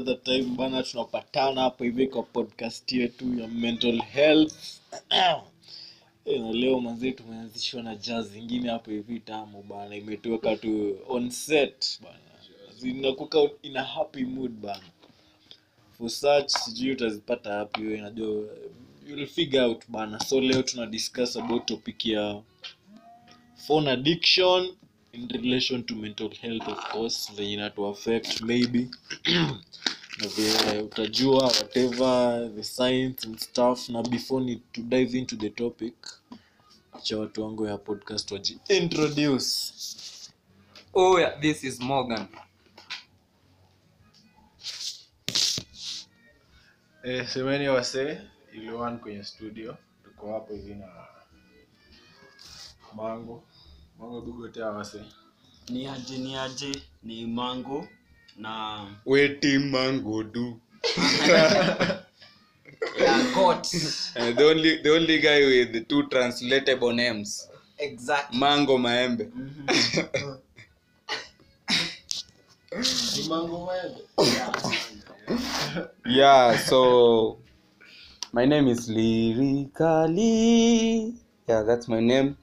another time bana tunapatana hapa hivi kwa podcast yetu ya mental health. Eh, na leo manzee tumeanzishwa na jazz zingine hapo hivi tamu bana imetuweka tu on set bana zinakuka in a happy mood bana for such sijui utazipata hapi wewe najua you'll figure out bana so leo tuna discuss about topic ya phone addiction in relation to mental health of course venye inatu affect maybe na vile utajua whatever the science and stuff. Na before ni to dive into the topic cha watu wangu ya podcast waji introduce. Oh yeah, this is Morgan. Eh, semeni wase iliwan kwenye studio. Tuko hapo hivi na mango. Mango dugotea awase ni aje ni aje ni mango na weti mangodu Yeah, got. uh, the only the only guy with the two translatable names. Exactly. mango maembe. Ni mango maembe yeah so my name is lirikali yeah that's my name.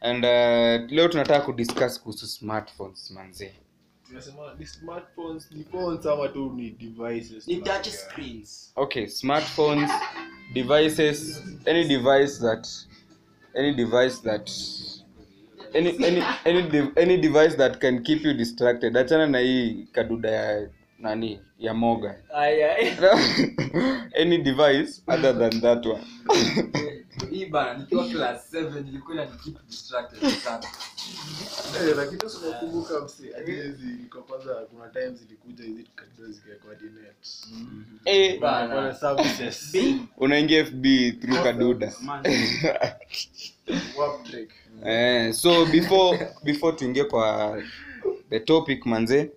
And uh, leo tunataka kudiscuss kuhusu smartphones manzee tunasema ni smartphones ni phones ama tu ni devices. Ni touch screens. Okay smartphones devices any device that any device that any any any, de- any device that can keep you distracted. Achana na hii kaduda ya nani ya moga any device other than that one Hii bana nikiwa class 7 nilikuwa na keep distracted sana. Eh, lakini nakumbuka msi hizi kwa kwanza kuna times zilikuja hizi tukajua hadi eh, Bana. kwa services. Unaingia fb through kaduda. trick. Eh, so before before tuingie kwa the topic manze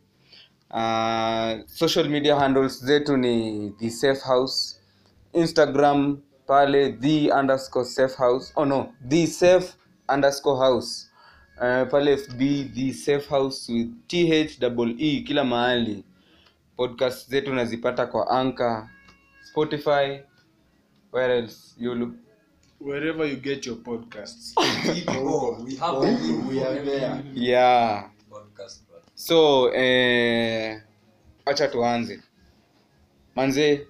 uh, social media handles zetu ni the safe house instagram pale the underscore safe house. Oh no the safe underscore house. Uh, pale fb the safe house with th double e kila mahali. Podcast zetu nazipata kwa anka spotify where else yulu? Wherever you get your podcasts. Oh, we have we are there. yeah. podcast so eh, acha tuanze. Manze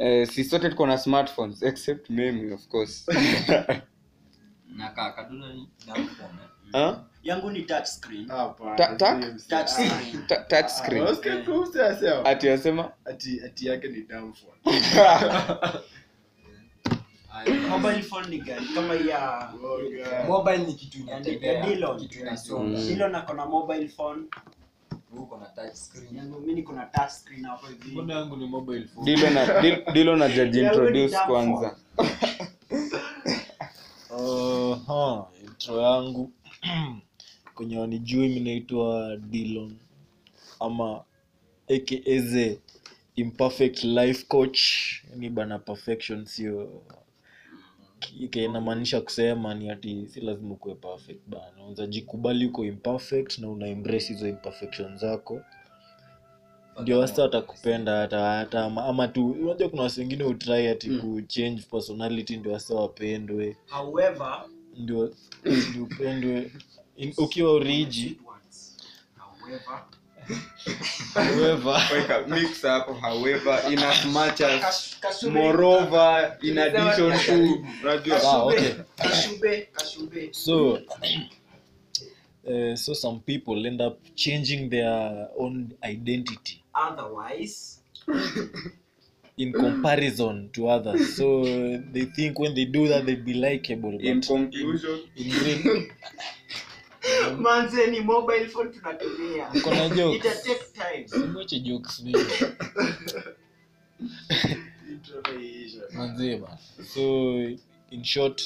eh, si sote tuko na smartphones except mimi of course Na kaka duna ni down phone. huh? yangu ni touch screen hapa Ta- ta- touch screen Ta- touch screen okay cool sasa asema? ati yasema? ati ati yake ni dumb phone mobile phone ni gani kama ya Mobile ni kitu ni ndio ndio kitu inasoma. Dillon na mobile phone Uko na touch screen. yangu mi niko na touch screen hapo hivi mbona yangu ni mobile phone dilo na jaji introduce kwanza. intro yangu. Kwenye wanijui minaitwa dilon ama akaze imperfect life coach. Ni bana perfection sio inamaanisha kusema ni ati si lazima ukuwe perfect bana. Unaweza jikubali uko imperfect na una embrace hizo imperfection zako. Ndio wasa watakupenda hata hata ama, ama tu unajua kuna wasi wengine utrai ati mm. kuchange personality ndio wasa wapendwe. However ndio ndio upendwe. In- ukiwa uriji however however mix hapo however in as much as moreover in addition to Ah, okay. Kashube. so uh, so some people end up changing their own identity. Otherwise, in comparison to others. So they think when they do that they'd be likable in conclusion. in real manze ni mobile phone tunatumia. Na jokes? It take time. jokes Manze so in short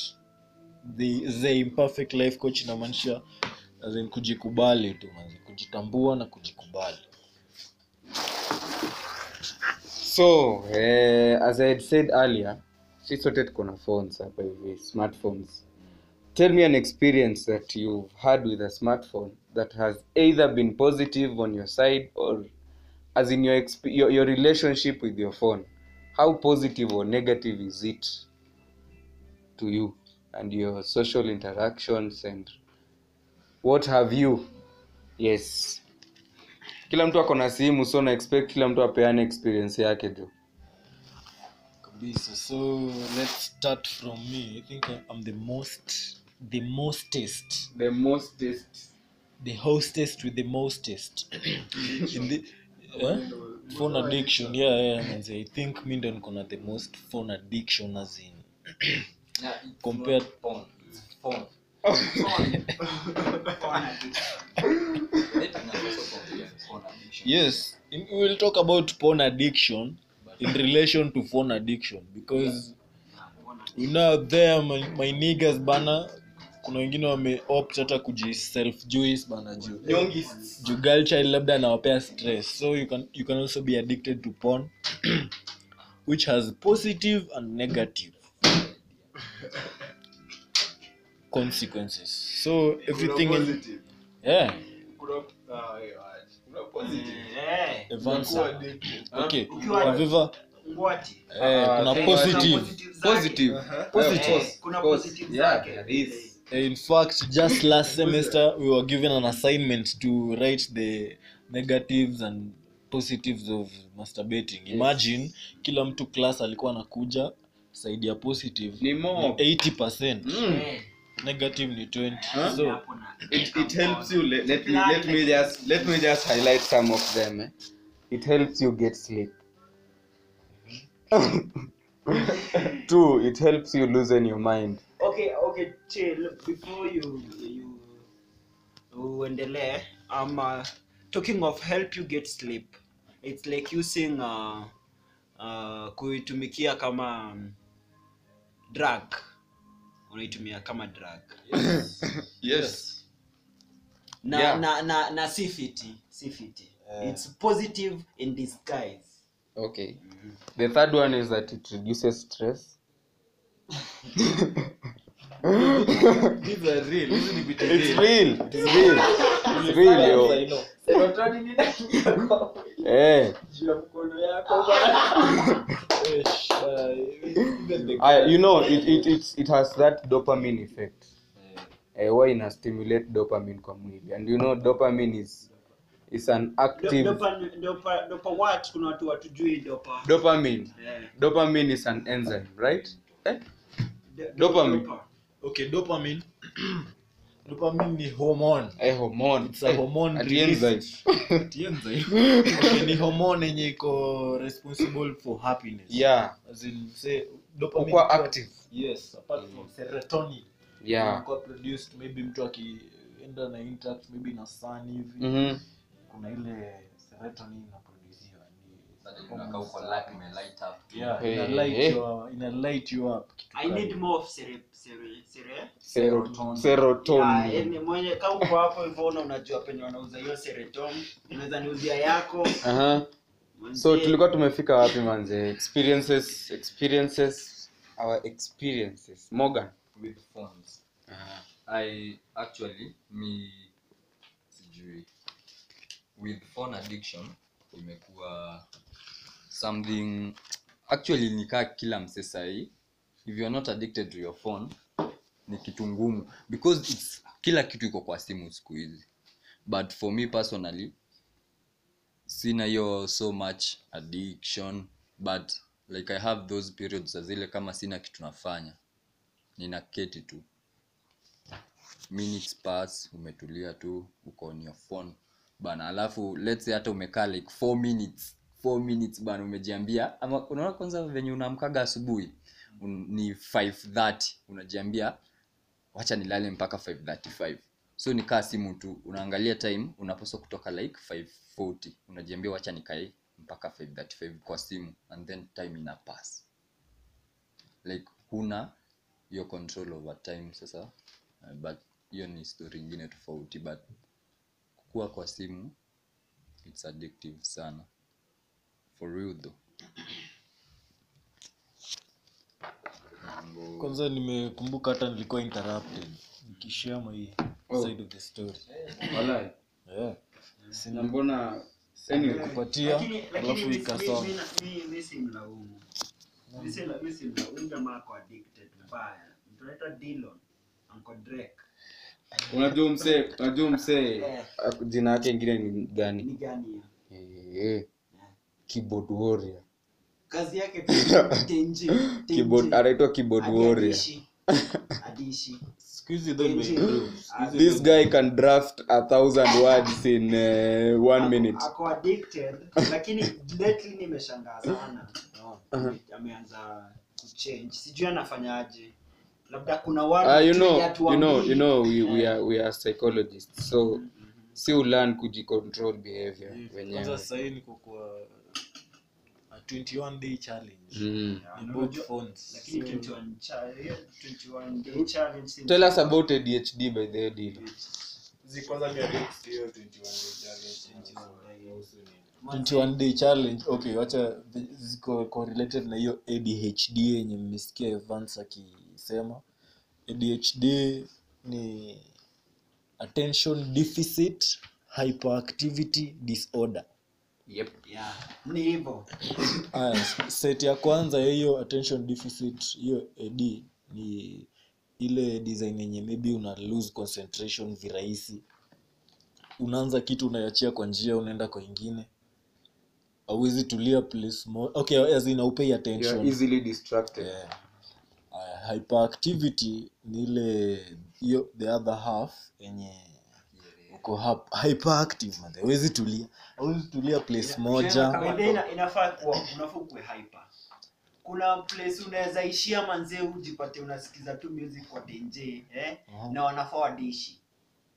the, the imperfect life coach inamaanisha as in kujikubali tu manze kujitambua na kujikubali so eh, as i had said earlier si sote tuko na phones hapa hivi smartphones tell me an experience that you've had with a smartphone that has either been positive on your side or as in your, exp- your, your relationship with your phone. How positive or negative is it to you and your social interactions and what have you? Yes. Kila mtu akona simu so na expect kila mtu apeane experience yake jo kabisa so let's start from me. I think i'm the most the mostest. The mostest. The hostest with the mostest. In the eh? phone addiction. Yeah yeah manze. I think mi ndo niko na the most phone addiction as in. Compared- phone. Phone. Yes in, we will talk about porn addiction in relation to phone addiction because you know there my, my niggas bana kuna wengine wameopt hata kuji self juice bana juu. Juu girl child labda anawapea stress. So you can, you can also be addicted to porn which has positive and negative consequences. So everything in, yeah. Kuna- positive. Eh, Evansa. Okay. Eh, Ah, kuna positive. Positive Positive. Eh, kuna positive Yeah, zake. is. Eh, in fact just last semester we were given an assignment to write the negatives and positives of masturbating. Imagine kila mtu class alikuwa anakuja saidi ya positive Ni more. 80 Mm. Eh, negative ni 20 Huh? so It, it helps you. Let, let me let me just let me just highlight some of them eh? it helps you get sleep. Two it helps you loosen your mind okay okay chill. Before you you uendelee I'm uh, talking of help you get sleep. It's like using uh, uh, kuitumikia kama um, drug. Unaitumia kama drug. Yes. Yes. yes. na Yeah. na na na si fiti si fiti it's positive in disguise. Okay. Mm-hmm. the third one is that it reduces stress these are real. Hizi ni vitu it's real. It's real. It's real yo. Eh. I, you know it, it, it, it has that dopamine effect. Eh, ina stimulate dopamine kwa mwili? And you know dopamine is is an active dopa dopa dopa what? Kuna watu watujui dopa. Dopamine. Eh, dopamine is an enzyme right? Eh? do- Dopamine. dopa. Okay dopamine. Dopamine ni hormone. A hormone. It's a hormone Ati released. enzyme. Ati enzyme. okay, ni hormone yenye iko responsible for happiness. Yeah. As in say dopamine kwa active. yes apart from serotonin. Yeah. Kwa produced maybe mtu akienda na interact maybe na sun hivi. Mhm kuna ile serotonin. ni unakaa huko light imelight up. yeah ina light hey. you ina light you up. Kitu i need hiyo. more of sere sere sere Serotonin. Ah, serotonin yani mwenye kama uko hapo hivyo na unajua penye wanauza hiyo serotonin. Unaweza niuzia yako. Aha. Manze, so tulikuwa tumefika wapi manze? Experiences experiences our experiences. Morgan. With phones. I actually me sijui. With phone addiction imekuwa something actually nikaa kila mse sahii if you're not addicted to your phone ni kitu ngumu. Because it's kila kitu iko kwa simu siku hizi. But for me personally sina hiyo so much addiction. But like i have those periods za zile kama sina kitu nafanya. Nina keti tu. Minutes pass umetulia tu uko on your phone. Bana alafu let's say hata umekaa like 4 minutes 4 minutes bana umejiambia. Ama unaona kwanza venye unaamkaga asubuhi un, ni 530 unajiambia wacha nilale mpaka 535 so nikaa simu tu unaangalia time unapaswa kutoka like 540 unajiambia wacha nikae mpaka 535 kwa simu and then time ina pass. Like huna hiyo control over time sasa. Uh, but hiyo ni story ingine tofauti but kuwa kwa simu it's addictive sana for real though. Kwanza nimekumbuka hata nilikuwa interrupted. Nikishare my side of the story. Walai. yeah. na mbona alafu ikasoma unajua msee unajua msee. Jina yake ingine ni gani? Ni gani? Keyboard warrior kazi yake tu tenji, keyboard anaitwa keyboard warrior adishi. This guy can draft a thousand words in uh, one minute. ako addicted lakini lately nimeshangaa sana. Ameanza kuchange sijui anafanyaje. Labda kuna watu uh, you know you know you know we, we Eh, are we are psychologists so mm-hmm. si ulearn kujicontrol behavior yeah, wenyewe. niko kwa 21 day challenge. Mm. in both phones lakini So, 21 cha- 21 day challenge tell us about adhd by the deal Zi ni addict hiyo 21 day challenge. Inahusu nini? 21 day challenge okay wacha ziko correlated na hiyo adhd yenye mmesikia evans akisema. Adhd ni attention deficit hyperactivity disorder yep. Yeah, ni hivyo. Aya, set ya kwanza ya hiyo attention deficit hiyo ad ni ile design yenye maybe una lose concentration virahisi. Unaanza kitu unayachia kwa njia unaenda kwa ingine. Auwezi tulia place mo okay as in haupei attention. Yeah, easily distracted. Yeah. uh, hyperactivity ni ile hiyo the other half yenye uko hyperactive hawezi tulia. Hawezi tulia place moja. inafaa kuwa unafaa kuwe hyper. Kuna place unaweza ishia manzee ujipate unasikiza tu music kwa dj eh? Aha. na wanafaa wadishi.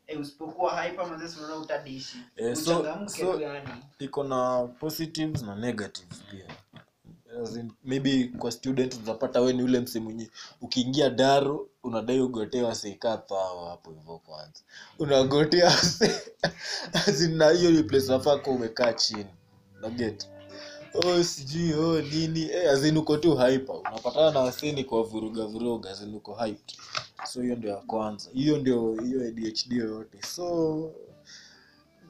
Eh, usipokuwa hyper manzee unaona utadishi. Eh, so- so- iko na positives na negatives pia. As maybe kwa student unapata we ni ule msi mwenye ukiingia daro unadai ugotewa thao hapo hivyo kwanza. Unagotea na hiyo ni place unafaa kuwa umekaa chini. Naget oh sijui oh nini. Eh, azin uko tu hype unapatana na waseni kwa vuruga vuruga azin uko hype so hiyo ndio ya kwanza. Hiyo ndio hiyo adhd yoyote. So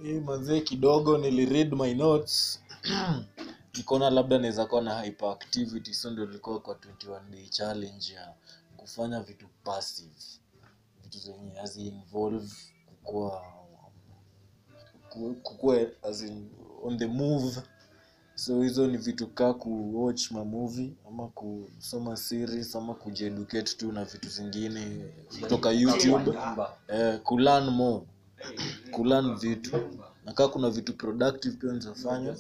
mi manzee kidogo niliread my notes nikaona labda naweza kuwa na hyperactivity so ndio nilikuwa kwa 21 day challenge ya kufanya vitu passive. Vitu zenye involve kukua kukua as in on the move. So hizo ni vitu kaa kuwatch mamovie ama kusoma series ama kujieducate tu na vitu zingine kutoka youtube. eh, kulan more. Kulan vitu. na kaa kuna vitu productive pia nizafanya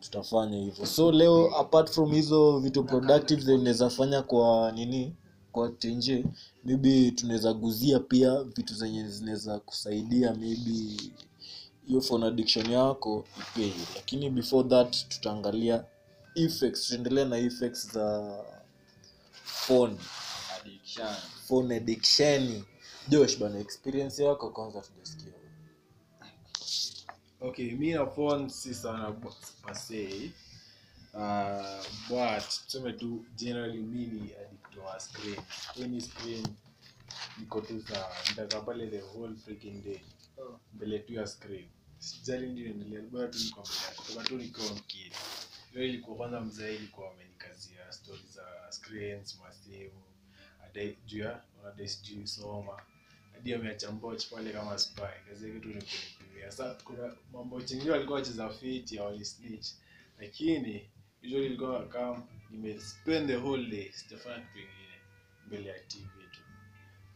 tutafanya hivyo. So leo apart from hizo vitu productive zinaweza fanya kwa nini kwa tenje maybe tunaweza guzia pia vitu zenye zinaweza kusaidia maybe hiyo phone addiction yako ipei lakini before that tutaangalia effects tutaendelea na effects za phone addiction. Phone addiction. Josh bana experience yako kwanza tujasikia okay mi na phone si sana se uh, but tuseme tu generally mi ni addict wa screen. Any screen niko tu sawa nitakaa pale the whole freaking day. Mbele tu ya screen. Sijali ndio endelea bora tu niko mbele kutoka tu nikiwa mkili hiyo ilikuwa kwanza mzee ilikuwa amenikazia stori za screens masimu juu ya wanadai sijui soma. Hadi ameacha mboch pale kama spy. Kazi yake tu ni kuongea sa kuna mambo chengine walikuwa wacheza fiti ya walisnitch lakini usually ilikuwa kama nimespend the whole day sijafanya kitu ingine mbele ya tv tu.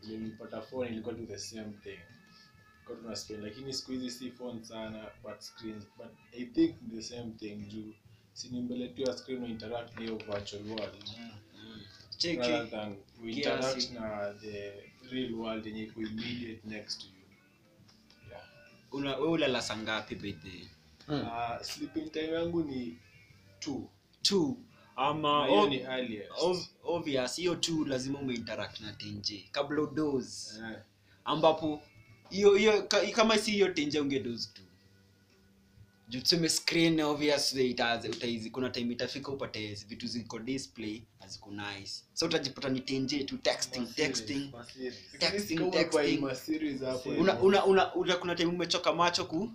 Nilipata phone ilikuwa tu the same thing. Kwa tuna spend lakini siku hizi si phone sana but screens but i think the same thing juu. Si ni mbele tu ya screen interact na hiyo virtual world. Cheki rather than we interact na the real world yenye iko immediate next to you wewe ulala saa ngapi bedhe Uh, sleeping time yangu ni two. Two. Ama na hiyo ni earliest. obvious hiyo tu lazima umeinteract na tenje kabla udoze Eh, ambapo hiyo hiyo kama si hiyo tenje ungedoze tu juu tuseme screen obviously itaanza utaizi kuna time itafika upate vitu ziko display haziko nice. So utajipata ni tenje tu texting texting texting texting. una, una, una, una, kuna time umechoka macho ku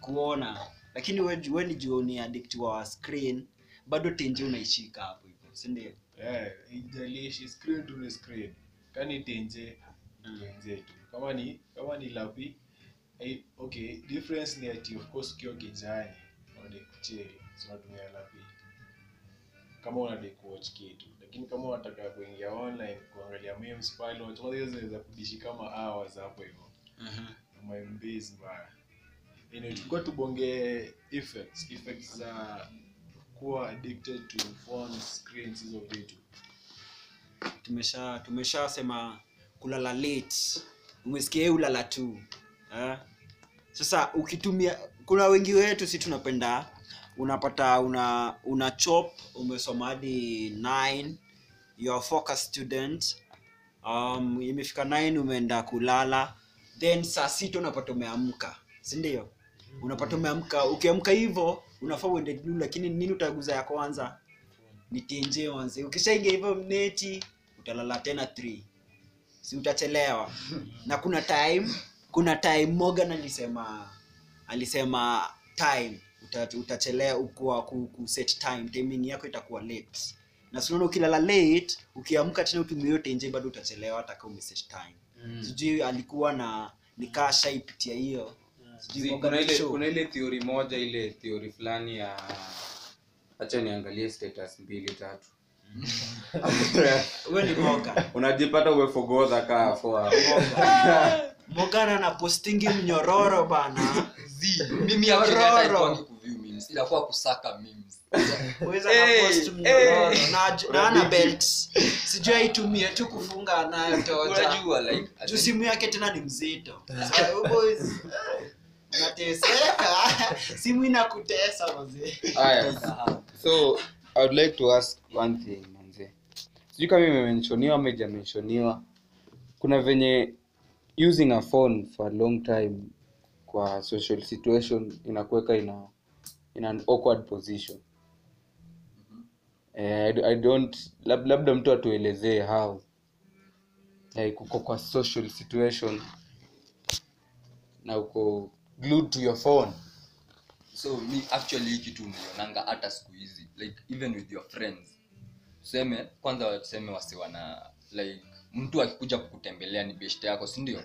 kuona. Lakini wewe we ni juu ni addict wa screen bado tenje unaishika hapo hivyo si ndio? Eh, haijalishi screen tu ni screen. Kani tenje tenje tu kama ni kama ni lapi eh, okay difference ni ati of course ukiwa kijani unadai kuchill so unatumia pili kama unadai kuwatch kitu lakini kama unataka kuingia online kuangalia memes pale unachukua hizo zinaweza kudishi kama hours hapo hivyo. Maimbezi mbaya Anyway, tulikuwa tubonge effects effects za kuwa addicted to phones screens hizo vitu. Tumesha tumeshasema kulala late. Umesikia ulala tu eh? sasa ukitumia kuna wengi wetu si tunapenda unapata una una chop umesoma hadi 9 you are focus student. Um, imefika 9 umeenda kulala. Then saa sita unapata umeamka si ndio? Unapata umeamka. Ukiamka hivyo unafaa uende juu lakini nini utaguza ya kwanza? Ni tnj wanze ukishaingia hivyo mneti utalala tena 3 si utachelewa. Na kuna time kuna time Morgan alisema alisema time uta, utachelewa ukua ku, ku set time timing yako itakuwa late. Na sinaona ukilala late ukiamka tena utumie yote nje bado utachelewa hata kama umeset time. Mm. sijui alikuwa na nikaa shaipitia hiyo. Sijui kuna ile Show. kuna ile theory moja ile theory fulani ya hacha niangalie status mbili tatu. Wewe ni Morgan. Unajipata umefogodha kaa Morgan na postingi mnyororo bana. Mimi kuview memes. Kusaka memes. Uweza na post mnyororo. Na na ana belt sijui aitumie tu kufunga nayo toja unajua like juu simu yake tena ni mzito. Sasa, you boys, unateseka. Simu inakutesa mazee haya. So i would like to ask one thing manze. Sijui kama imemenshoniwa ama ijamenshoniwa kuna venye using a phone for a long time kwa social situation inakuweka ina in an awkward position. Eh, I, I don't lab, labda mtu atuelezee how like uko kwa social situation na uko glued to your phone. So mi actually hii kitu nilionanga hata siku hizi like even with your friends. Tuseme kwanza tuseme wasiwana like mtu akikuja kukutembelea ni best yako si ndio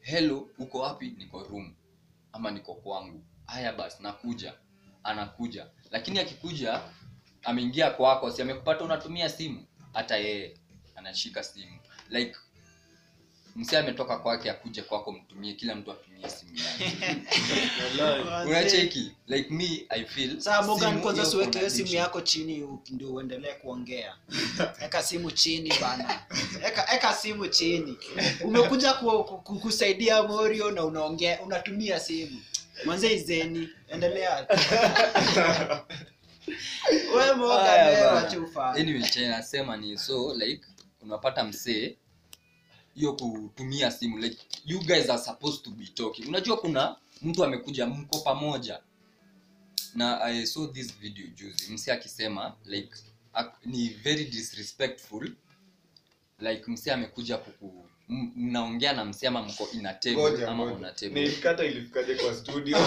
hello uko wapi? Niko room. Ama niko kwangu. Haya basi nakuja. Anakuja. Lakini akikuja ameingia kwako si amekupata unatumia simu? Hata yeye anashika simu. Like msee ametoka kwake akuje kwako mtumie kila mtu atumie simu yake. Unacheki? Like me i feel kwanza siweke hiyo simu yako chini ndio uendelee kuongea. Eka simu chini bana. Eka, eka simu chini. Umekuja ku, ku, ku, kusaidia morio na unaongea unatumia simu. Mwanze izeni endelea. We Morgan Haya wewe wacha anyway nasema ni so like unapata msee hiyo kutumia simu like you guys are supposed to be talking. Unajua kuna mtu amekuja mko pamoja. Na i saw this video juzi msi akisema like ni very disrespectful. Like msi amekuja kuku mnaongea na msema ama mko ina table ama una table? Nilikata ilifikaje kwa studio?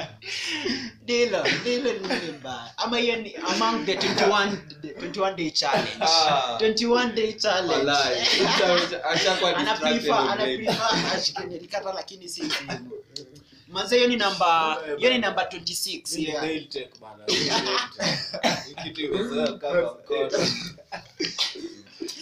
Dilo dilo ni mbaya. Ama hiyo ni among the 21 21 day challenge. Ah. 21 day challenge. Acha- kwa acha kuwa ana distracted ana already. prefer ashike lakini si simu manze hiyo ni namba hiyo ni namba 26 yeah. Nail tech bana. Kitu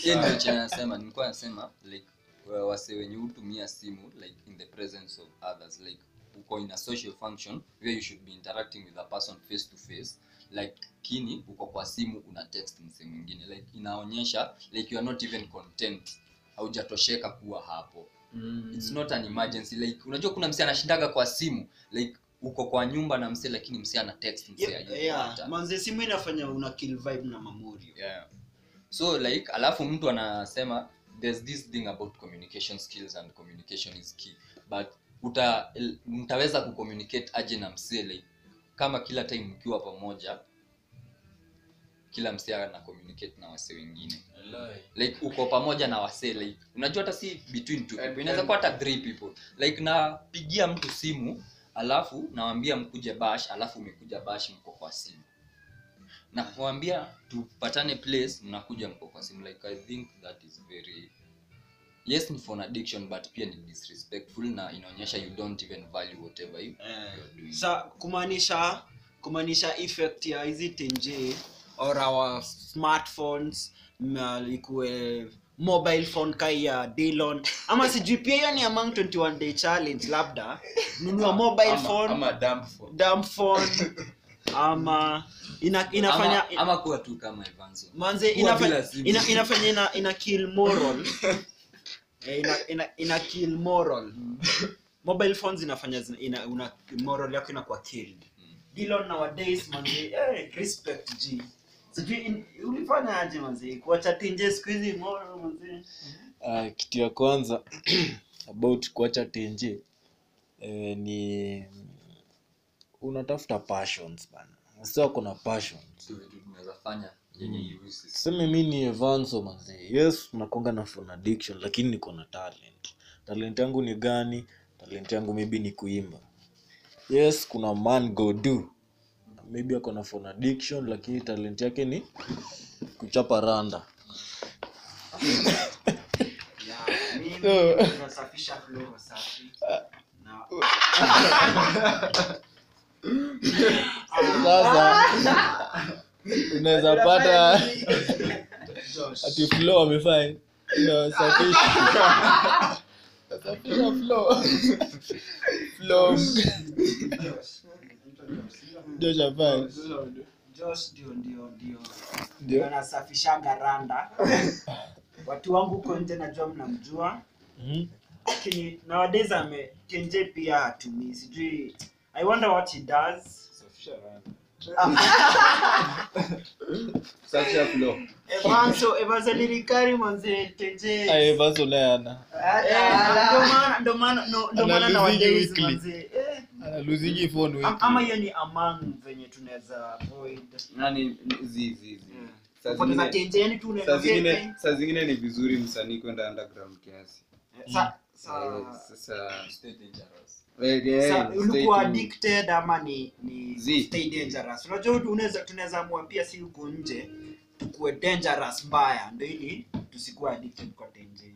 hiyo ndio chenye nasema nilikuwa nasema like wase wenye hutumia simu like in the presence of others like uko in a social function where you should be interacting with a person face to face like kini uko kwa simu una text mse mwingine like inaonyesha like you are not even content haujatosheka kuwa hapo mm. it's not an emergency like unajua kuna mse anashindaga kwa simu like uko kwa nyumba na mse lakini mse ana text mse Yeah, hayuko yeah. manze simu inafanya una kill vibe na mamorio yeah. so like alafu mtu anasema there's this thing about communication skills and communication is key. But uta, mtaweza kucommunicate aje na msee like kama kila time mkiwa pamoja kila msee ana communicate na wasee wengine. Like uko pamoja na wasee like unajua hata si between two people inaweza kuwa hata three people. Like napigia mtu simu alafu nawambia mkuje bash alafu umekuja bash mko kwa simu na kuambia tupatane place mnakuja mko kwa simu like i think that is very yes ni phone addiction but pia ni disrespectful na inaonyesha you don't even value whatever you, eh, doing. Sa kumaanisha kumaanisha effect ya hizi tenje or our smartphones malikuwe mobile phone kai ya Dillon. Ama sijui pia hiyo ni among 21 day challenge labda. Nunua mobile Ama- phone. ama dumb phone. dumb phone ama ina, inafanya ama, ama kuwa tu kama Evanso. manze inafanya, ina, inafanya ina, ina kill moral Eh, ina, ina, ina kill moral mobile phones inafanya zina- ina, una, moral yako inakuwa killed. Dillon nowadays manze eh, respect g. Sijui ulifanya aje manze? Kuacha tinje siku hizi moral manze. Uh, kitu ya kwanza about kuacha tenje eh, ni unatafuta passions bana. Sio kuna passions. So iusi tuseme mi ni evanso manzi yes nakonga na phone addiction lakini niko na talent. Talent yangu ni gani? Talent yangu maybe ni kuimba. Yes kuna man go do maybe ako na phone addiction lakini talent yake ni kuchapa randa. Yeah, mimi sasa unaweza pata ati flow amefanya inasafisha nasafisha flow. Flow. Josh afanye Josh ndio ndio ndio. Ndio. ndio anasafishaga randa. Watu wangu huko nje najua mnamjua. Lakini lakini nowadays ame kenje pia hatumii sijui i wonder what he does. Safisha flow. evanso evanso lirikari manze kenje Aye, Vaso naye ana. Eh, ama hiyo ni among venye tunaweza. Saa zingine- ni vizuri msanii kwenda underground kiasi. Eh, sa- sa- sasa ulikuwa addicted ama ni ni Zi. stay dangerous? Unajua unaweza tunaweza amua pia si huko nje tukue dangerous mbaya ndo ili tusikuwa addicted kwa tenje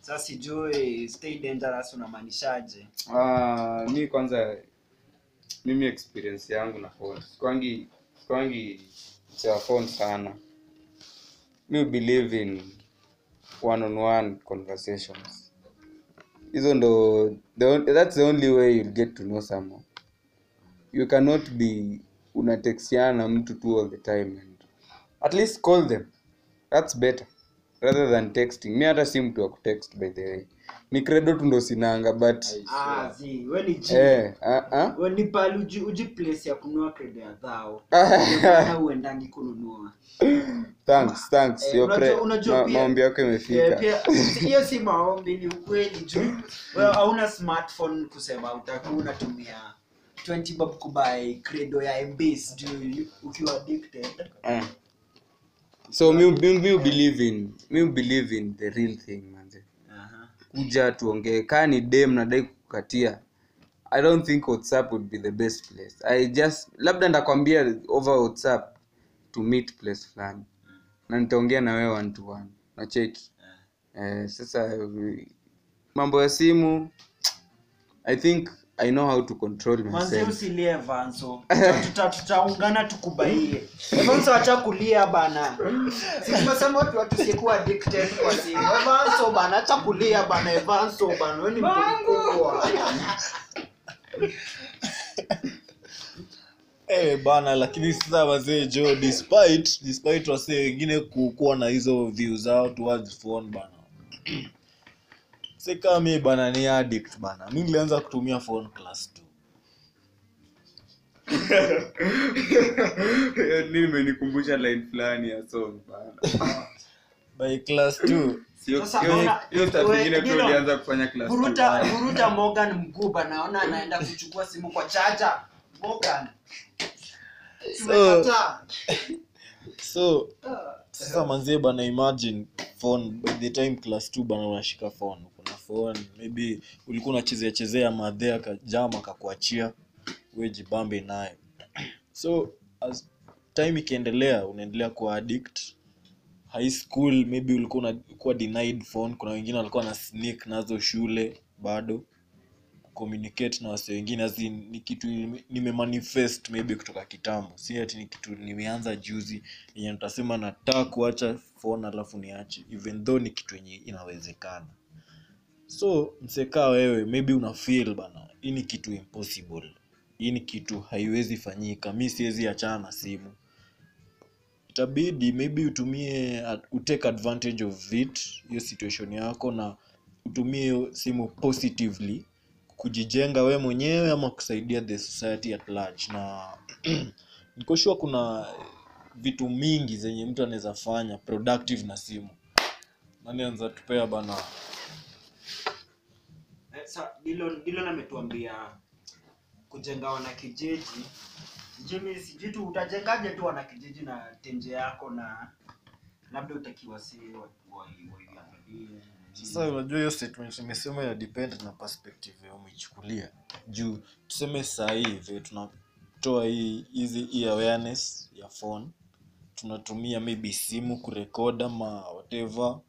sasa sijui stay dangerous unamaanishaje? Ah, mi kwanza mimi experience yangu na phone. Sikwangi sikwangi cha phone sana. Mi believe in one on one conversations hizo ndo that's the only way you'll get to know someone. You cannot be unatexiana na mtu tu all the time and at least call them. That's better rather than texting. Mi hata si mtu wa kutext by the way ni credo tu ndo sinanga but ah zi we ni ji eh, ah, ah. we ni pali uji, uji place ya kununua credo ya dhao na uendangi kununua. Thanks thanks Eh, Your unajua- pre- unajua ma- pia- maombi yako Eh, imefika pia hiyo si maombi ni ukweli juu. Wewe hauna smartphone kusema utakuwa unatumia 20 bob kubai credo ya mbs juu ukiwa addicted. Eh. so mi, mi, mi believe in mi believe in the real thing. Kuja tuongee. Kaa ni dem nadai kukatia. I don't think whatsapp would be the best place. I just labda ndakwambia over whatsapp to meet place fulani. Na nitaongea na wewe one to one. Nacheki eh, sasa mambo ya simu i think i know how to control manze myself usilie vanso. Tutaungana tukubaie. Vanso acha kulia bana. Si tumesema watu watusikuwa addicted kwa simu evanso bana acha kulia bana. Evanso bana weni mtu mkubwa. Eh, bana lakini sasa wazee jo despite despite wasee wengine kukuwa na hizo view zao towards phone bana sika mi bana ni addict bana mi nilianza kutumia phone class t nimenikumbusha line fulani ya song bana by class 2 Sio- Sasa hiyo- naona- hiyo stuff we- ingine tu Gino, kufanya class two. buruta buruta morgan mguba naona anaenda kuchukua simu kwa chaja morgan. So, so sasa manzie bana imagine phone by the time class 2 bana unashika phone phone maybe ulikuwa unachezea chezea madhe akajama akakuachia we jibambe naye so as time ikiendelea unaendelea kuwa addict. High school maybe ulikuwa unakuwa denied phone. Kuna wengine walikuwa na sneak nazo shule bado. Communicate na wasi wengine as in, ni kitu nime- nimemanifest maybe kutoka kitambo. Si ati ni kitu nimeanza juzi yenye nitasema nataka kuacha phone alafu niache even though ni kitu yenye inawezekana so msekaa wewe maybe una feel bana hii ni kitu impossible. Hii ni kitu haiwezi fanyika. Mi siwezi achana na simu. Itabidi maybe utumie utake advantage of it hiyo situation yako na utumie simu positively kujijenga we mwenyewe ama kusaidia the society at large. Na nikoshua kuna vitu mingi zenye mtu anaweza fanya productive na simu. Nani anza tupea bana Dillon Dillon ametuambia kujenga wanakijiji jimi sijui tu utajengaje tu wanakijiji na tenje yako na labda utakiwa si unajua hiyo statement imesema ya depend na perspective ya juu tuseme sahii vile tunatoa hii hizi hii awareness ya phone. Tunatumia maybe simu kurekoda ma whatever.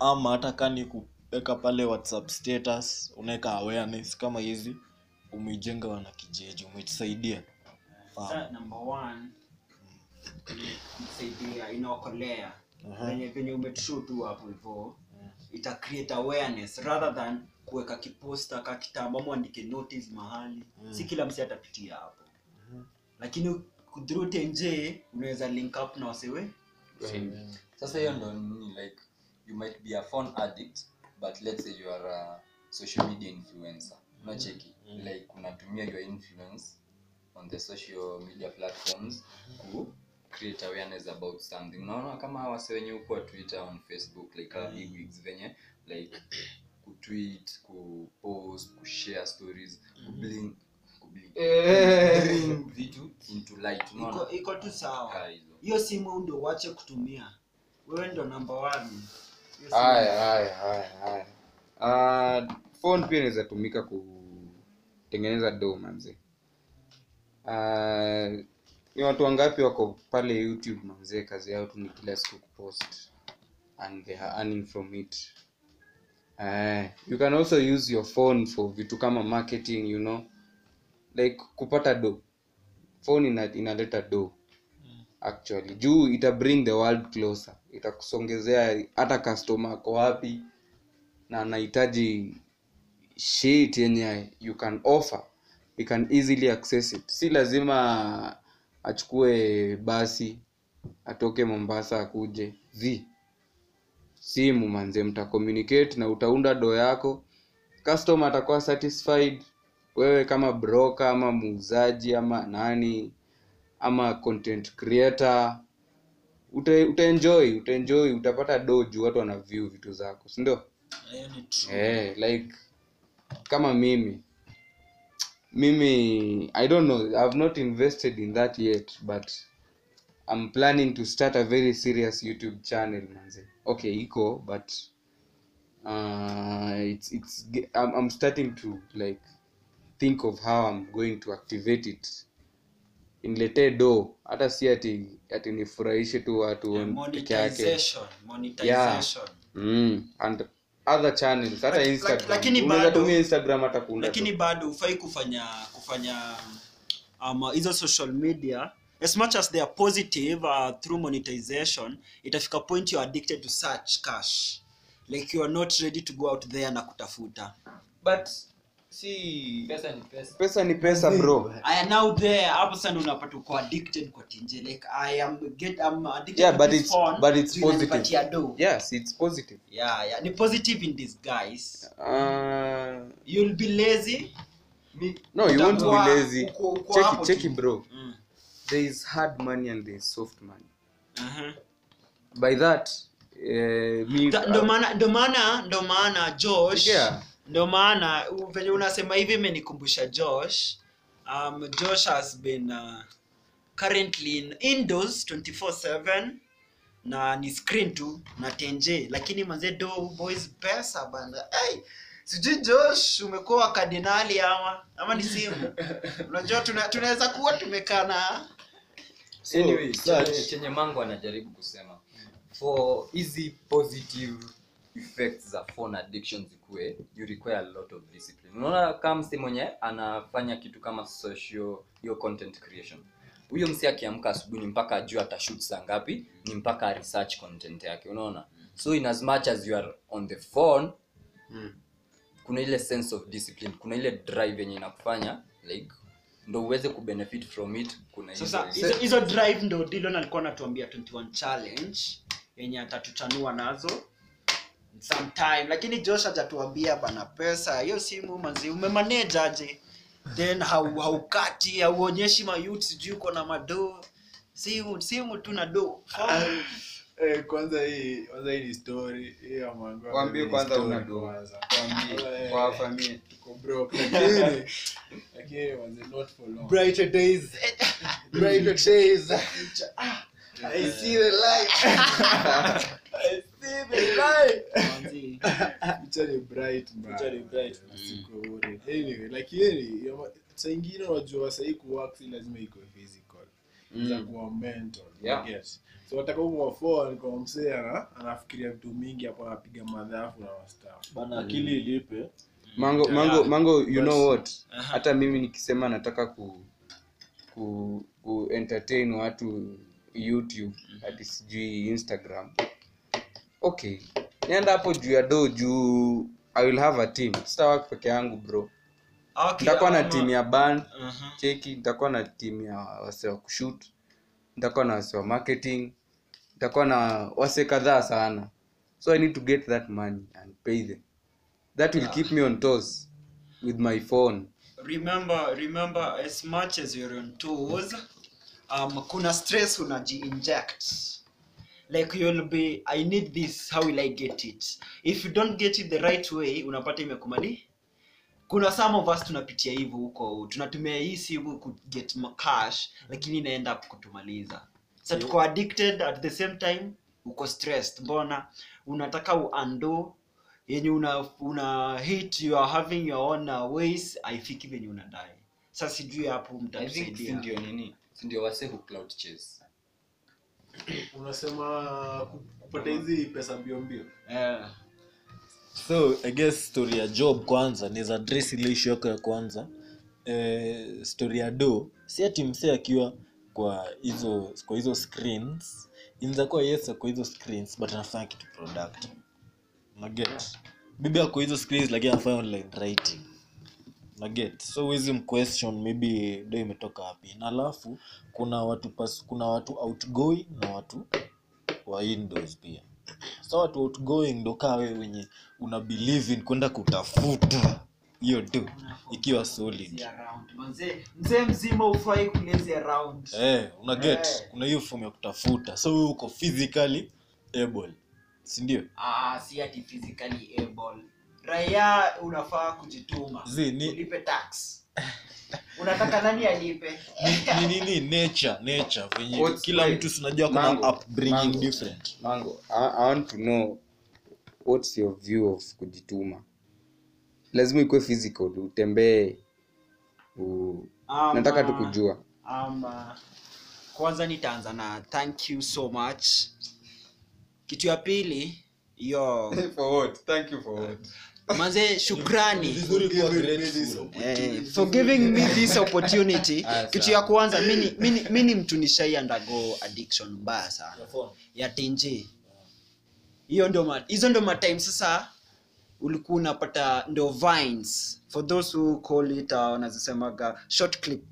Ama hata kani kuweka pale whatsapp status unaweka awareness kama hizi umeijenga wanakijiji umetusaidia. Inaokolea. Venye venye umetushow tu hapo hivyo ita create awareness rather than kuweka kiposta ka kitambo ama andike notice mahali. Si kila msi atapitia hapo. Lakini through tnj unaweza link up na wasewe sasa hiyo ndo nini like you might be a phone addict but let's say you are a social media influencer. Unacheki like unatumia your influence on the social media platforms ku create awareness about something. Unaona kama wase wenye huko twitter on facebook like mm. big wigs venye like kutweet kupost kushare stories kubling kubling bring vitu into light iko, unaona? Iko tu sawa. Hiyo simu ndio uache kutumia. Wewe ndo number one. Hiyo simu- haya haya haya haya. Ah, phone pia inaweza tumika kutengeneza do manze Ah, ni watu wangapi wako pale youtube manzee kazi yao tu ni kila siku kupost and they are earning from it. Uh, you can also use your phone for vitu kama marketing you know. Like kupata do phone ina, inaleta do actually. Juu ita bring the world closer itakusongezea hata customer ako wapi na anahitaji shit yenye you can offer you can easily access it. Si lazima achukue basi atoke mombasa akuje. Z simu manze mta communicate na utaunda doo yako. Customer atakuwa satisfied. Wewe kama broker ama muuzaji ama nani ama content creator uta, utaenjoy utaenjoy utapata do juu watu wana view vitu zako si ndio? Hiyo ni eh, like kama mimi. Mimi i don't know i've not invested in that yet but i'm planning to start a very serious youtube channel manze. Okay iko but uh, it's, it's I'm, i'm starting to like think of how i'm going to activate it inletee do hata si ati ati nifurahishe tu watu Yeah, peke yake. monetization monetization. Mm. and other channels hata instagram. lakini bado- tumia instagram hata bado hufai kufanya kufanya um, hizo social media. As much as they are positive uh, through monetization itafika point you're addicted to such cash. Like you are not ready to go out there na kutafuta. But si. Pesa ni pesa. Pesa ni pesa bro. I am now there. Hapo sana unapata uko addicted kwa tinje like I am get I'm addicted Yeah, but it's- phone. but it's positive. yes it's positive. Yeah yeah. Ni positive in disguise. Uh, you'll be lazy. No you won't be lazy. check it, check it bro. Mm. there is hard money and there is soft money. Uh-huh. by that uh, me Da- ndo maana ndo maana ndo maana josh Yeah. Ndo maana venye unasema hivi imenikumbusha josh. Um, josh has been uh, currently in indoors 24/7 na ni screen tu na tenje lakini manze do boys pesa bana. Hey, sijui josh umekuwa kardinali ama? Ama ni simu? Unajua tuna- tunaweza kuwa tumekaa na So, anyway chenye, chenye mango anajaribu kusema for hizi positive effects za phone addiction zikuwe you require a lot of discipline. Unaona kama msi mwenye anafanya kitu kama social hiyo content creation. Huyo msi akiamka asubuhi ni mpaka ajue atashoot saa ngapi ni mpaka research content yake unaona? So in as much as you are on the phone kuna ile sense of discipline kuna ile drive yenye inakufanya like ndo uweze kubenefit from it kuna sasa hizo- drive ndo dilon alikuwa anatuambia 21 challenge yenye atatuchanua nazo sometime. Lakini josh hajatuambia bana pesa. Hiyo simu manzi umemanage aje? Then hau- haukati hauonyeshi mayut sijui uko na madoo simu simu tu na do. Eh, kwanza hii kwanza hii ni story. Hii ya mwanangu Waambie kwanza una do. kwanza. Waambie, kwa wawafamie. tuko broke. Lakini lakini was not for long. Brighter days. Brighter days. I see the light. i see the light Manzi. picha ni bright mbaya. Picha ni bright. Siko worried. anyway lakini ya- saa ingine unajua sahii kuwork lazima iko physical. Za kuwa mental Yeah. yes so wataka huko kwa msee anafikiria vitu mingi apo anapiga madhafu na wastaafu bana akili ilipe. Mango mango mango you know what? Hata mimi nikisema nataka ku ku, ku entertain watu youtube hadi sijui instagram okay. Nienda hapo juu ya do juu. I will have a team. Sitawak peke yangu bro. Okay, nitakuwa na team ya band Aha. cheki. Nitakuwa na team ya wase wa kushut nitakuwa na wase wa marketing. Nitakuwa na wase kadhaa sana. So i need to get that money and pay them. That will keep me on toes with my phone. Remember remember as much as you're on toes um, kuna stress unaji-inject like you'll be i need this how will i get it? If you don't get it the right way unapata imekumali. Kuna some of us tunapitia hivyo huko tunatumia hii simu ku get cash lakini inaenda kutumaliza. Sa tuko addicted at the same time uko stressed mbona unataka uando yenye una una hit you are having your own ways aifiki venye unadai. Sa sijui hapo mtatusaidia. ndio nini? Ndio wase hu cloud chase unasema kupata hizi pesa mbio mbio. Eh, so i guess story ya job kwanza niza address ile issue yako ya kwanza. Eh, story ya do si ati msee akiwa kwa hizo kwa hizo screens. Inaweza kuwa yes kwa hizo screens but anafanya kitu product. Naget bibi ako hizo screens lakini anafanya online writing naget so huwezi mquestion maybe do imetoka wapi? Na alafu kuna watu pas, kuna watu outgoing na watu wa indoors pia. So watu outgoing ndo kaa wewe wenye una believe in kwenda kutafuta. Hiyo tu ikiwa solid. Mzee mzima ufai kulezi around eh, una get hey. kuna hiyo form ya kutafuta. So wewe uko physically able si ndio? Ah, si ati physically able raia unafaa kujituma Zi, ni- ulipe tax. Unataka nani alipe? Ni nini? Nature nature. Venye What's kila right? mtu sinajua kuna Mango, upbringing mango. different. Mango. I, i want to know what's your view of kujituma. Lazima ikuwe physical utembee u... Um, nataka tu kujua. um, uh, kwanza nitaanza na thank you so much. Kitu ya pili yo. For what? Thank you for what manze shukrani. Grateful. eh, for giving me this opportunity kitu ya kwanza mi ni- mtu nishai undergo addiction mbaya sana. Ya tenje hiyo ndo ma- hizo ndo matime sasa ulikuwa unapata ndo vines. For those who call it uh, wanazisemaga short clip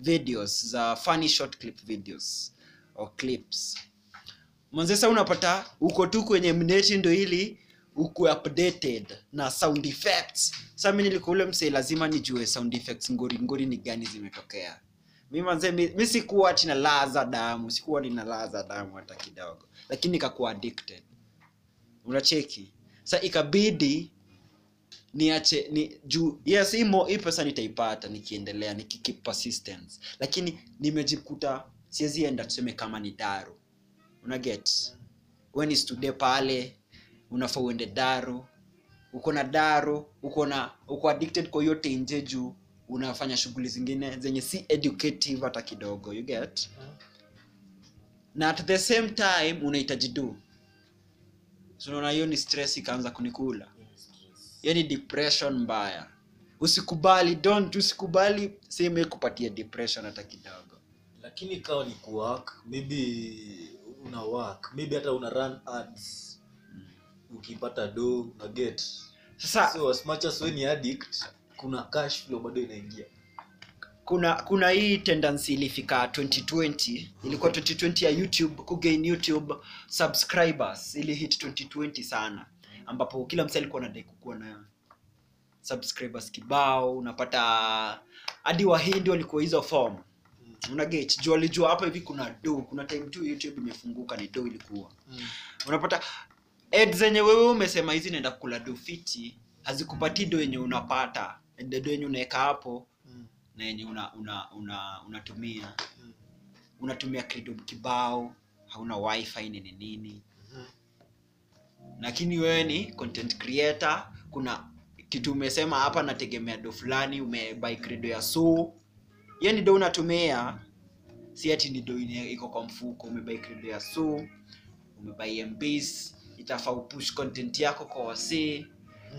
videos za funny short clip videos or clips. Manze sa unapata uko tu kwenye mneti ndo ili uko updated na sound effects. Sa mi nilikuwa ule msee lazima nijue sound effects ngori ngori ni gani zimetokea. Mi manze mi, mi sikuwa tina laza damu sikuwa nina laza damu hata kidogo lakini nikakuwa addicted. Unacheki? Sa ikabidi niache ni juu yes imo mo- hii pesa nitaipata nikiendelea nikikip persistence. Lakini nimejikuta siwezi enda tuseme kama ni daru. Una get? When is today pale unafaa uende daro. Uko na daro uko na uko addicted kwa hiyo tenje juu unafanya shughuli zingine zenye si educative hata kidogo you get? Na at the same time unahitaji do. So unaona hiyo ni stress ikaanza kunikula. Hiyo ni depression mbaya. Usikubali don't usikubali sehemu kupatia depression hata kidogo. Lakini ikawa ni kuwork maybe una work maybe hata una run ads ukipata do na get sasa so as much as we ni addict kuna cash flow bado inaingia. Kuna kuna hii tendency ilifika 2020 ilikuwa 2020 ya youtube kugain youtube subscribers. Ili hit 2020 sana. Ambapo kila msa alikuwa anadai kukuwa na subscribers kibao. Unapata hadi wahindi walikuwa hizo form. Una get juu walijua hapa hivi kuna do kuna time tu youtube imefunguka ni do ilikuwa. Unapata ad zenye wewe umesema hizi naenda kula dofiti hazikupatii do yenye unapata. Do yenye unaweka hapo na yenye una, una, una, unatumia. Unatumia credo kibao hauna wifi nini. Nini lakini wewe ni content creator kuna kitu umesema hapa nategemea do fulani umebai credo ya so. Hiyo ni do unatumia si ati ni do iko kwa mfuko umebai credo ya so umebai mbs itafaa upush content yako kwa wasee.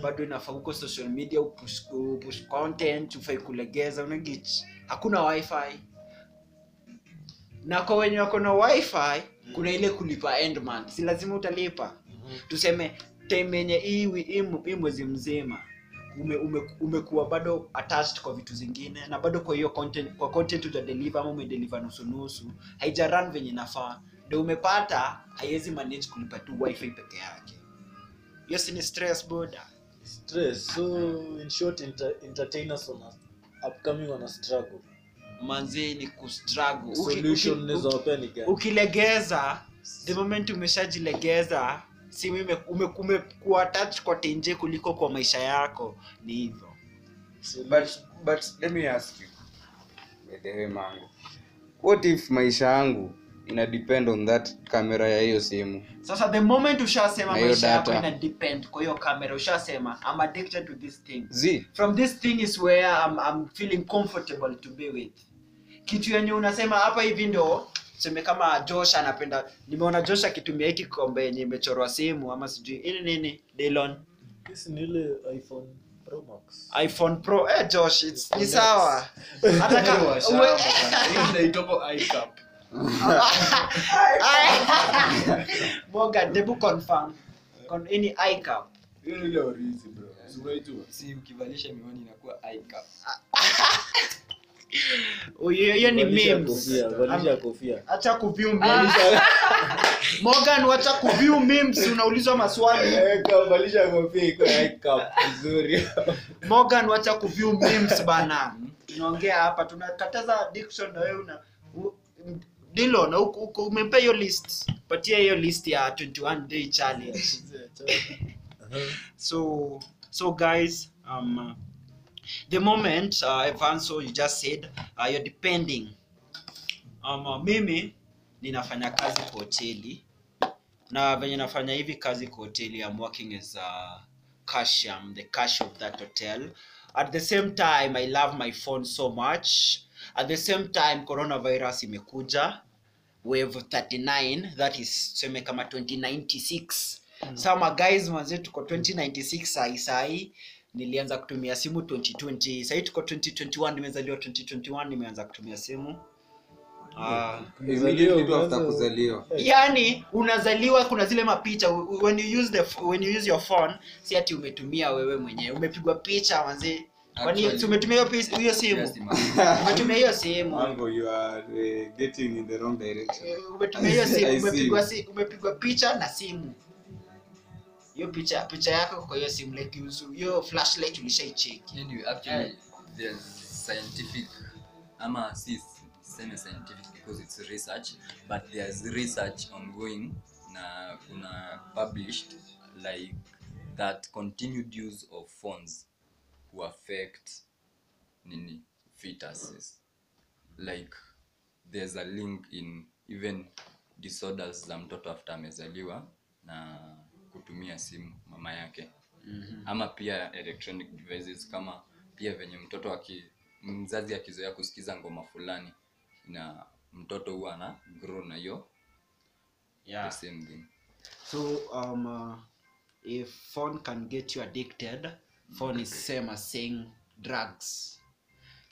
Bado inafaa huko social media upush, upush content ufai kulegeza unagich hakuna wifi. Na kwa wenye wako na wifi kuna ile kulipa end month. Si lazima utalipa. Tuseme time yenye hii mwezi mzima ume, ume, umekuwa bado attached kwa vitu zingine na bado kwa hiyo content kwa content ujadeliver ama umedeliver nusu nusu haija run venye nafaa ndio umepata haiwezi manage kulipa tu wifi peke yake. Hiyo si ni stress boda. Stress so in short inter entertainers wana upcoming wana struggle. Manzi ni kustruggle struggle. Solution ni za wapea ni gani? ukilegeza the moment umeshajilegeza si ume- ume- umekuwa attached kwa tenje kuliko kwa maisha yako ni hivyo. But but let me ask you. By mangu what if maisha yangu ina depend on that camera ya hiyo simu. Sasa the moment ushasema maisha yako ina depend kwa hiyo kamera ushasema i'm addicted to this thing. Z. From this thing is where I'm, I'm feeling comfortable to be with. Kitu yenye unasema hapa hivi ndo seme kama josh anapenda nimeona josh akitumia hiki kikombe yenye imechorwa simu ama sijui ili nini Dillon? This ni ile iphone pro max. iphone pro. Eh josh it's, ni sawa. Hata kama Morgan, debu confirm Con, eye cup. Hiyo ni ile orizi bro. Unaijua? si ukivalisha miwani inakuwa eye cap. Oh, hiyo ni memes valisha kofia acha kuview memes Morgan wacha kuview memes unaulizwa maswali Eka, valisha kofia iko eye cap vizuri Morgan wacha kuview memes bana tunaongea hapa tunakataza addiction na wewe una Dilo na umempea hiyo list. Patia hiyo list ya 21 day challenge. So so guys um the moment uh, Evanso you just said uh, you're depending. Um, uh, mimi ninafanya kazi kwa hoteli. Na venye nafanya hivi kazi kwa hoteli I'm working as a cashier I'm the cash of that hotel. At the same time I love my phone so much at the same time coronavirus imekuja wave 39 that is tuseme kama 2096 sama guys manze tuko 2096 sai sai. Nilianza kutumia simu 2020 sai tuko 2021 nimezaliwa 2021 nimeanza kutumia simu. Ah, Immediately tu after kuzaliwa. Yani unazaliwa kuna zile mapicha when you use the when you use your phone si ati umetumia wewe mwenyewe. Umepigwa picha manze kwani Actually- si umetumia hiyo simu? Umetumia hiyo simu? Mango, you are getting in the wrong direction. Umetumia hiyo simu I see. umepigwa picha na simu. Hiyo picha picha yako kwa hiyo simu like hiyo flashlight ulishaicheki Anyway, actually, there's scientific, ama si semi scientific because it's research, but there's research ongoing na kuna published like that continued use of phones will affect nini fetuses. Like there's a link in even disorders za mtoto after amezaliwa na kutumia simu mama yake mm-hmm. ama pia electronic devices kama pia venye mtoto aki mzazi akizoea kusikiza ngoma fulani na mtoto huwa ana grow na hiyo the same thing so um uh, if phone can get you addicted is same as saying drugs.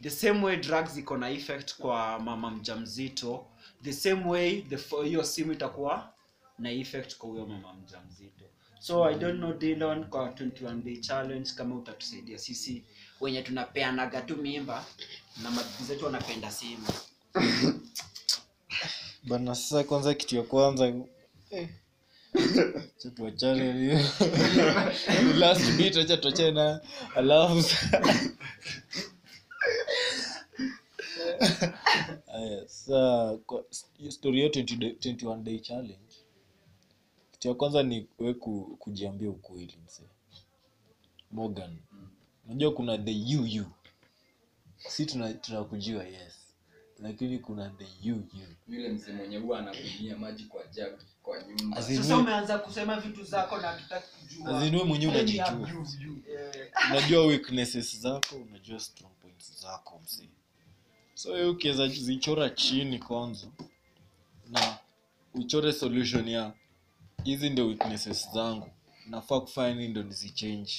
The same way drugs iko na effect kwa mama mjamzito the same way the hiyo simu itakuwa na effect kwa huyo mama mjamzito. So i don't know Dylan kwa 21 day challenge kama utatusaidia sisi wenye tunapeanaga tu mimba na mabibi zetu wanapenda simu. Bana sasa kwanza kitu ya kwanza eh, tuachane alafu story yetu day- 21 day challenge. Kitu ya kwanza ni we ku, kujiambia ukweli mse. Morgan unajua kuna the uu si tuna- tunakujua yes. Lakini kuna the uu yule mzee mwenye huwa maji kwa kwa mwenye As sasa umeanza kusema vitu zako na hatutaki kujua. As mwenyewe Yaani unajijua. abuse you. Unajua weaknesses zako unajua strong points zako msi. so wewe ukiweza zichora chini kwanza na uchore solution ya hizi ndio weaknesses zangu. Nafaa kufanya nini ndo nizichange.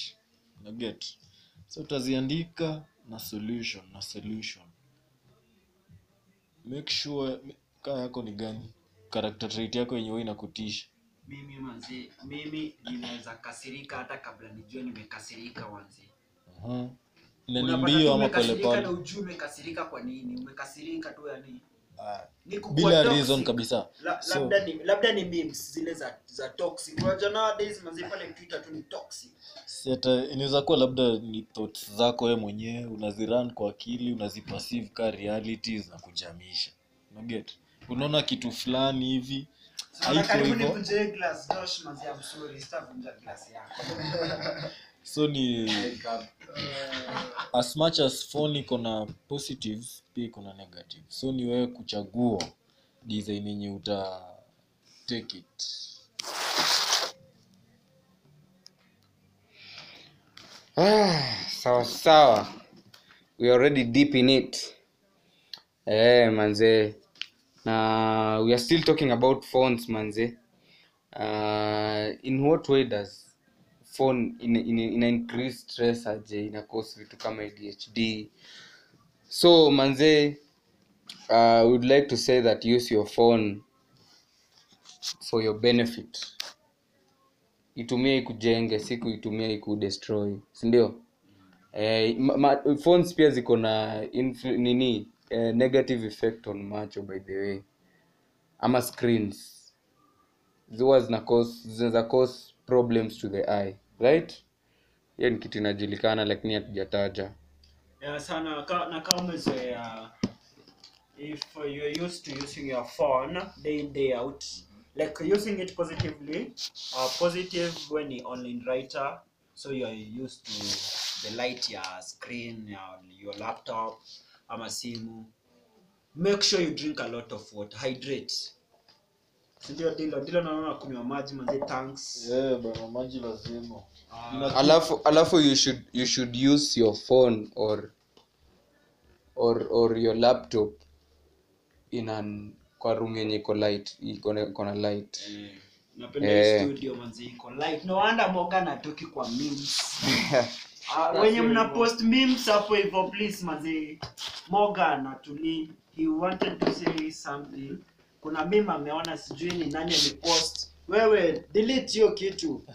Naget so utaziandika na solution na solution. Make sure kaa yako ni gani character trait yako yenye wewe inakutisha. Mimi manzi mimi ninaweza kasirika hata kabla nijue nimekasirika wanzi uh-huh. na ni mbio ama polepole ujue umekasirika kwa nini umekasirika tu yani. Uh, bila reason kabisa. La, So- labda ni labda ni memes zile za za toxic. Unajua nowadays manzi pale twitter tu ni toxic. Hata inaweza kuwa labda ni thoughts zako wewe mwenyewe unaziran kwa akili unaziperceive ka realities na kujamisha. Unaget unaona kitu fulani hivi? Haiko hivyo? so ni as much as phone iko na positives pia iko na negative so ni wewe kuchagua design yenye uta take it. Ah, sawa sawa. We are already deep in it. Eh manze na we are still talking about phones manze. Uh, in what way does phone ina, in, in increase stress aje? Ina cause vitu kama adhd so manze uh, would like to say that use your phone for your benefit. Itumia ikujenge siku itumia ikudestroy. Sindio? Eh, phones pia ziko na nini eh, negative effect on macho by the way. Ama screens. Ziwa zinaweza cause problems to the eye right? Hiyo ni kitu inajulikana lakini hatujataja. Yeah, sana ka, na kama umezoea if you're used to using your phone day in day out like using it positively uh, positive when you online writer so you're used to the light ya screen your, your laptop ama simu. Make sure you drink a lot of water. Hydrate. Sindio dilo? Dilo naona kunywa maji manze tanks. Yeah, bana maji lazima. Uh, alafu alafu you should you should use your phone or or or your laptop in an kwa room yenye iko light iko na- iko na light. Napenda yeah. studio manzi iko light. No wonder Morgan atoki kwa memes Ah, wenye mna post memes hapo hivyo please manzi Morgan atuli he wanted to say something. Kuna meme ameona sijui ni nani amepost wewe delete hiyo kitu.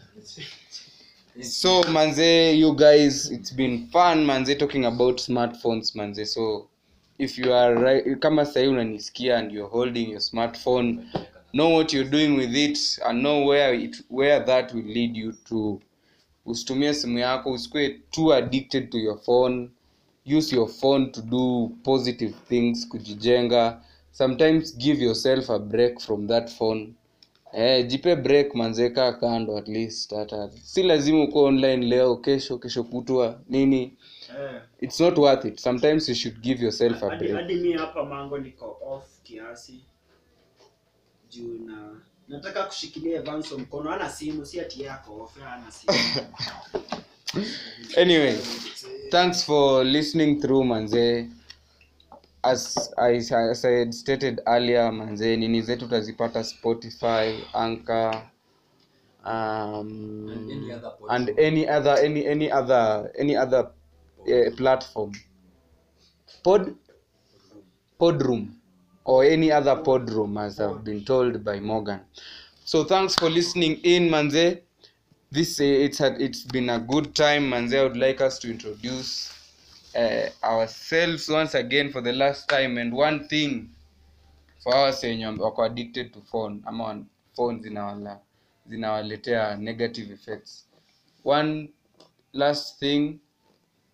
So manze you guys it's been fun manze talking about smartphones manze. So if you are right, kama sahii unanisikia and you're holding your smartphone know what you're doing with it and know where it where that will lead you to usitumie simu yako usikue too addicted to your phone. Use your phone to do positive things kujijenga. Sometimes give yourself a break from that phone. Eh, jipe break manzeka kando at least hata. Si lazima uko online leo kesho kesho kutwa nini. Eh. It's not worth it. Sometimes you should give yourself a break. hadi mi hapa mango niko off kiasi. Juu na nataka kushikilia Evanso mkono. Ana simu si ati yako ofa, ana simu. Anyway thanks for listening through manze. As I, as I had stated earlier manze nini zetu utazipata spotify anchor um, And any other and any other any any other any other uh, platform. Pod podroom or any other podroom as i've been told by morgan. So thanks for listening in manze. This uh, it's had it's been a good time. Manze i would like us to introduce uh, ourselves once again for the last time. And one thing for us wenye wako addicted to phone ama phone zinawala zinawaletea negative effects. One last thing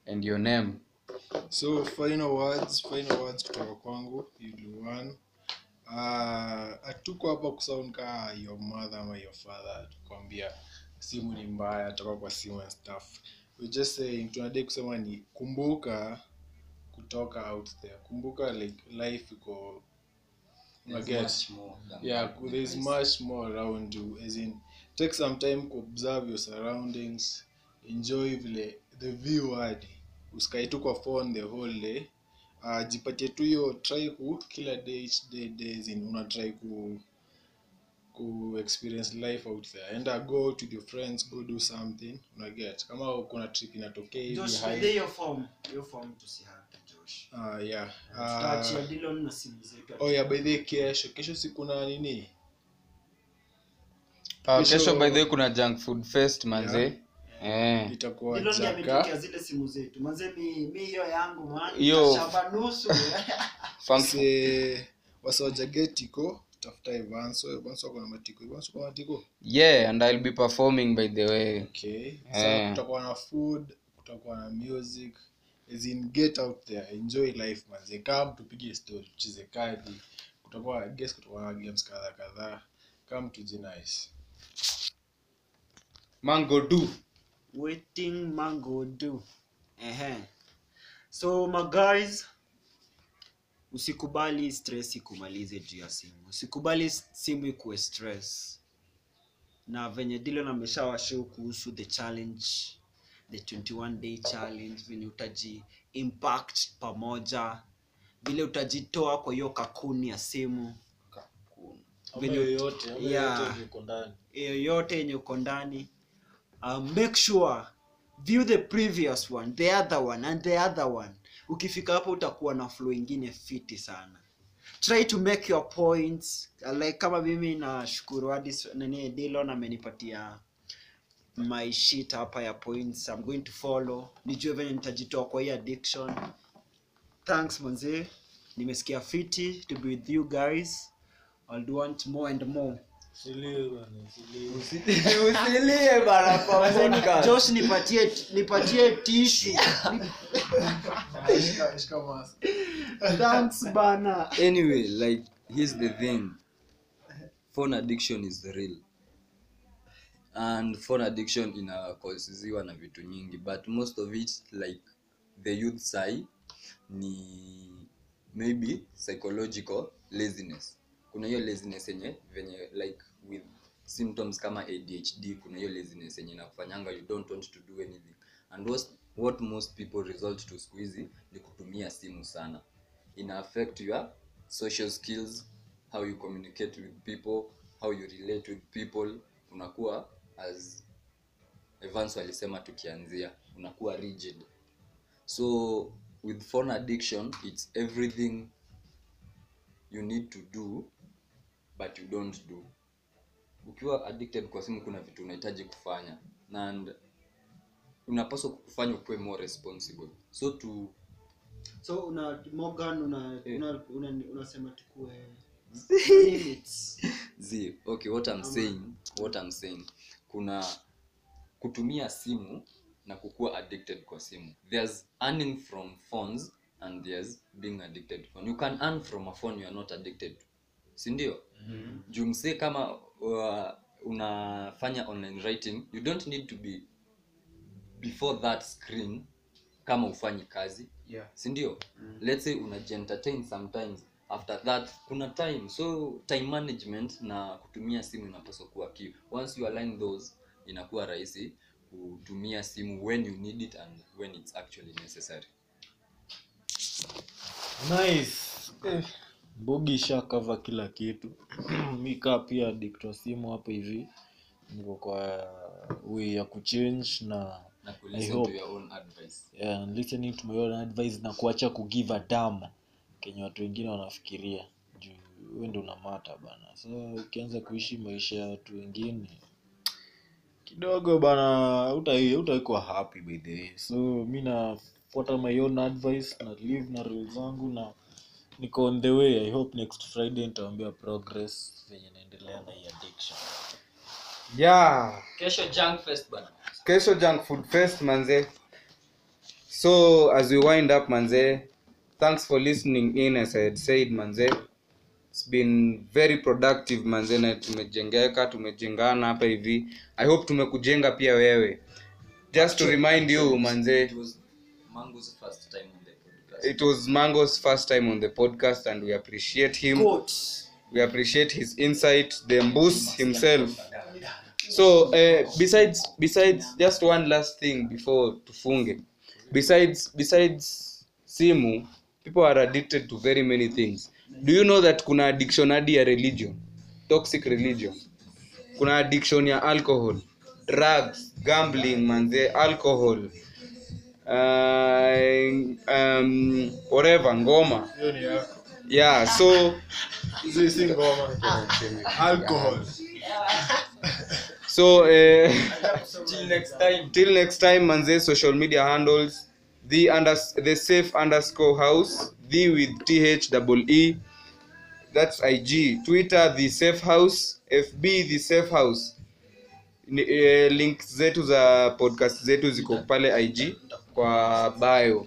and your name. So final words final words kutoka kwangu. Yuliwan uh, hatuko hapa kusound kaa your mother ama your father tukwambia simu ni mbaya toka kwa simu and stuff. We just saying tunadai kusema ni kumbuka kutoka out there. Kumbuka like life iko There's much more yeah there's much more around you as in take some time kuobserve your surroundings enjoy vile the view hadi. Usikae tu kwa phone the whole day uh, jipatie tu hiyo try ku kila day each day days in una try ku ku experience life out there. Enda go to your friends go do something una get. Kama kuna trip inatokea hivi Josh high- your form your form her Josh. Ah uh, yeah tutaachia uh, Dylan na simu zetu. oh yeah by the kesho kesho si kuna nini? Uh, Kesho- kesho by the way kuna junk food fest manze eh. Itakuwa Dillon ndiye ametokea zile simu zetu. Manze mi mi hiyo yangu man shamba nusu. Fun- wase wasawajagetiko tafuta evanso. Evanso akona matiko. Evanso kwa matiko? Yeah and i'll be performing by the way. Okay. Sa kutakuwa na food kutakuwa na music. As in get out there. Enjoy life manze. Kam tupige story tucheze kadi. Kutakuwa guess kutakuwa na games kadhaa kadhaa kam tuji nice. Mango do waiting mango do. Ehe. So my guys usikubali stress ikumalize juu ya simu. Usikubali simu ikuwe stress. Na venye Dillon ameshawashow kuhusu the challenge the 21 day challenge venye utaji impact pamoja vile utajitoa kwa hiyo kakuni ya simu. Venye- ndani. Yoyote yenye uko ndani um, make sure view the previous one the other one and the other one. Ukifika hapo utakuwa na flow ingine fiti sana. Try to make your points Uh, like kama mimi nashukuru hadi nani Dillon amenipatia my shit hapa ya points I'm going to follow. Nijue venye nitajitoa kwa hii addiction. Thanks manze. Nimesikia fiti to be with you guys. I'll want more and more Usilie bana kwa. Nipatie nipatie tishu. Thanks bana. anyway like here's the thing phone addiction is real and phone addiction inakosiziwa na vitu nyingi but most of it like the youth sai ni maybe psychological laziness kuna hiyo laziness yenye venye like with symptoms kama adhd kuna hiyo laziness yenye nakufanyanga you don't want to do anything. And what, what most people result to siku hizi ni kutumia simu sana. Ina affect your social skills how you communicate with people how you relate with people. Unakuwa as evans walisema tukianzia unakuwa rigid. So with phone addiction it's everything you need to do but you don't do. Ukiwa addicted kwa simu kuna vitu unahitaji kufanya. Na and unapaswa kufanya ukuwe more responsible. So to so una morgan una yeah. una- una- unasema tukue limits z okay what i'm Ama- saying what i'm saying. Kuna kutumia simu na kukuwa addicted kwa simu. There's earning from phones and there's being addicted phone. You can earn from a phone you are not addicted to sindio? Mm-hmm. juu msee kama uh, unafanya online writing you don't need to be before that screen kama ufanyi kazi. Yeah. sindio? Mm. let's say unajientertain sometimes. After that kuna time. So time management na kutumia simu inapaswa kuwa key. Once you align those inakuwa rahisi kutumia simu when you need it and when it's actually necessary. Nice sha ishakava kila kitu. Mi kaa pia dikto simu hapo hivi. Niko kwa way ya kuchange na na I kulisten hope. to your own advice. Yeah, listening to my own advice na kuacha kugive a damn kenye watu wengine wanafikiria. Juu wewe ndo unamata bana. So ukianza kuishi maisha ya watu wengine kidogo bana utaikuwa happy by the way. So mi nafuata my own advice na live na rule zangu na niko on the way i hope next friday nitaambia progress venye naendelea na hii addiction. Yeah. Kesho junk fest bana. Kesho junk food fest manze. So as we wind up manze thanks for listening in as i had said manze. It's been very productive manze na tumejengeka tumejengana hapa hivi. I hope tumekujenga pia wewe. Just to remind you manze. it was mango's first time it was mango's first time on the podcast and we appreciate him. We appreciate his insight the mbus himself. So uh, besides besides just one last thing before tufunge. Besides besides simu people are addicted to very many things. Do you know that kuna addiction hadi ya religion? Toxic religion. Kuna addiction ya alcohol. Drugs gambling manze alcohol uh, um, whatever ngoma. Hiyo yeah so so uh, till next time. till next time manze social media handles. The under the safe underscore house. The with th double e that's ig twitter the safe house. Fb the safe house. Eh, link zetu za podcast zetu ziko pale ig kwa bio.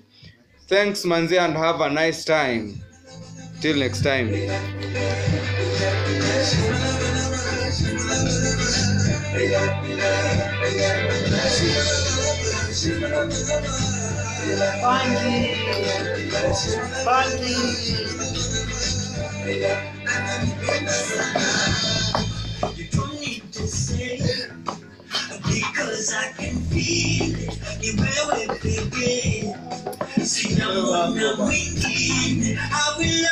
Thanks manzi and have a nice time. Till next time. You because I can feel it. Ni wewe pekee, sina mwana mwingine. I will love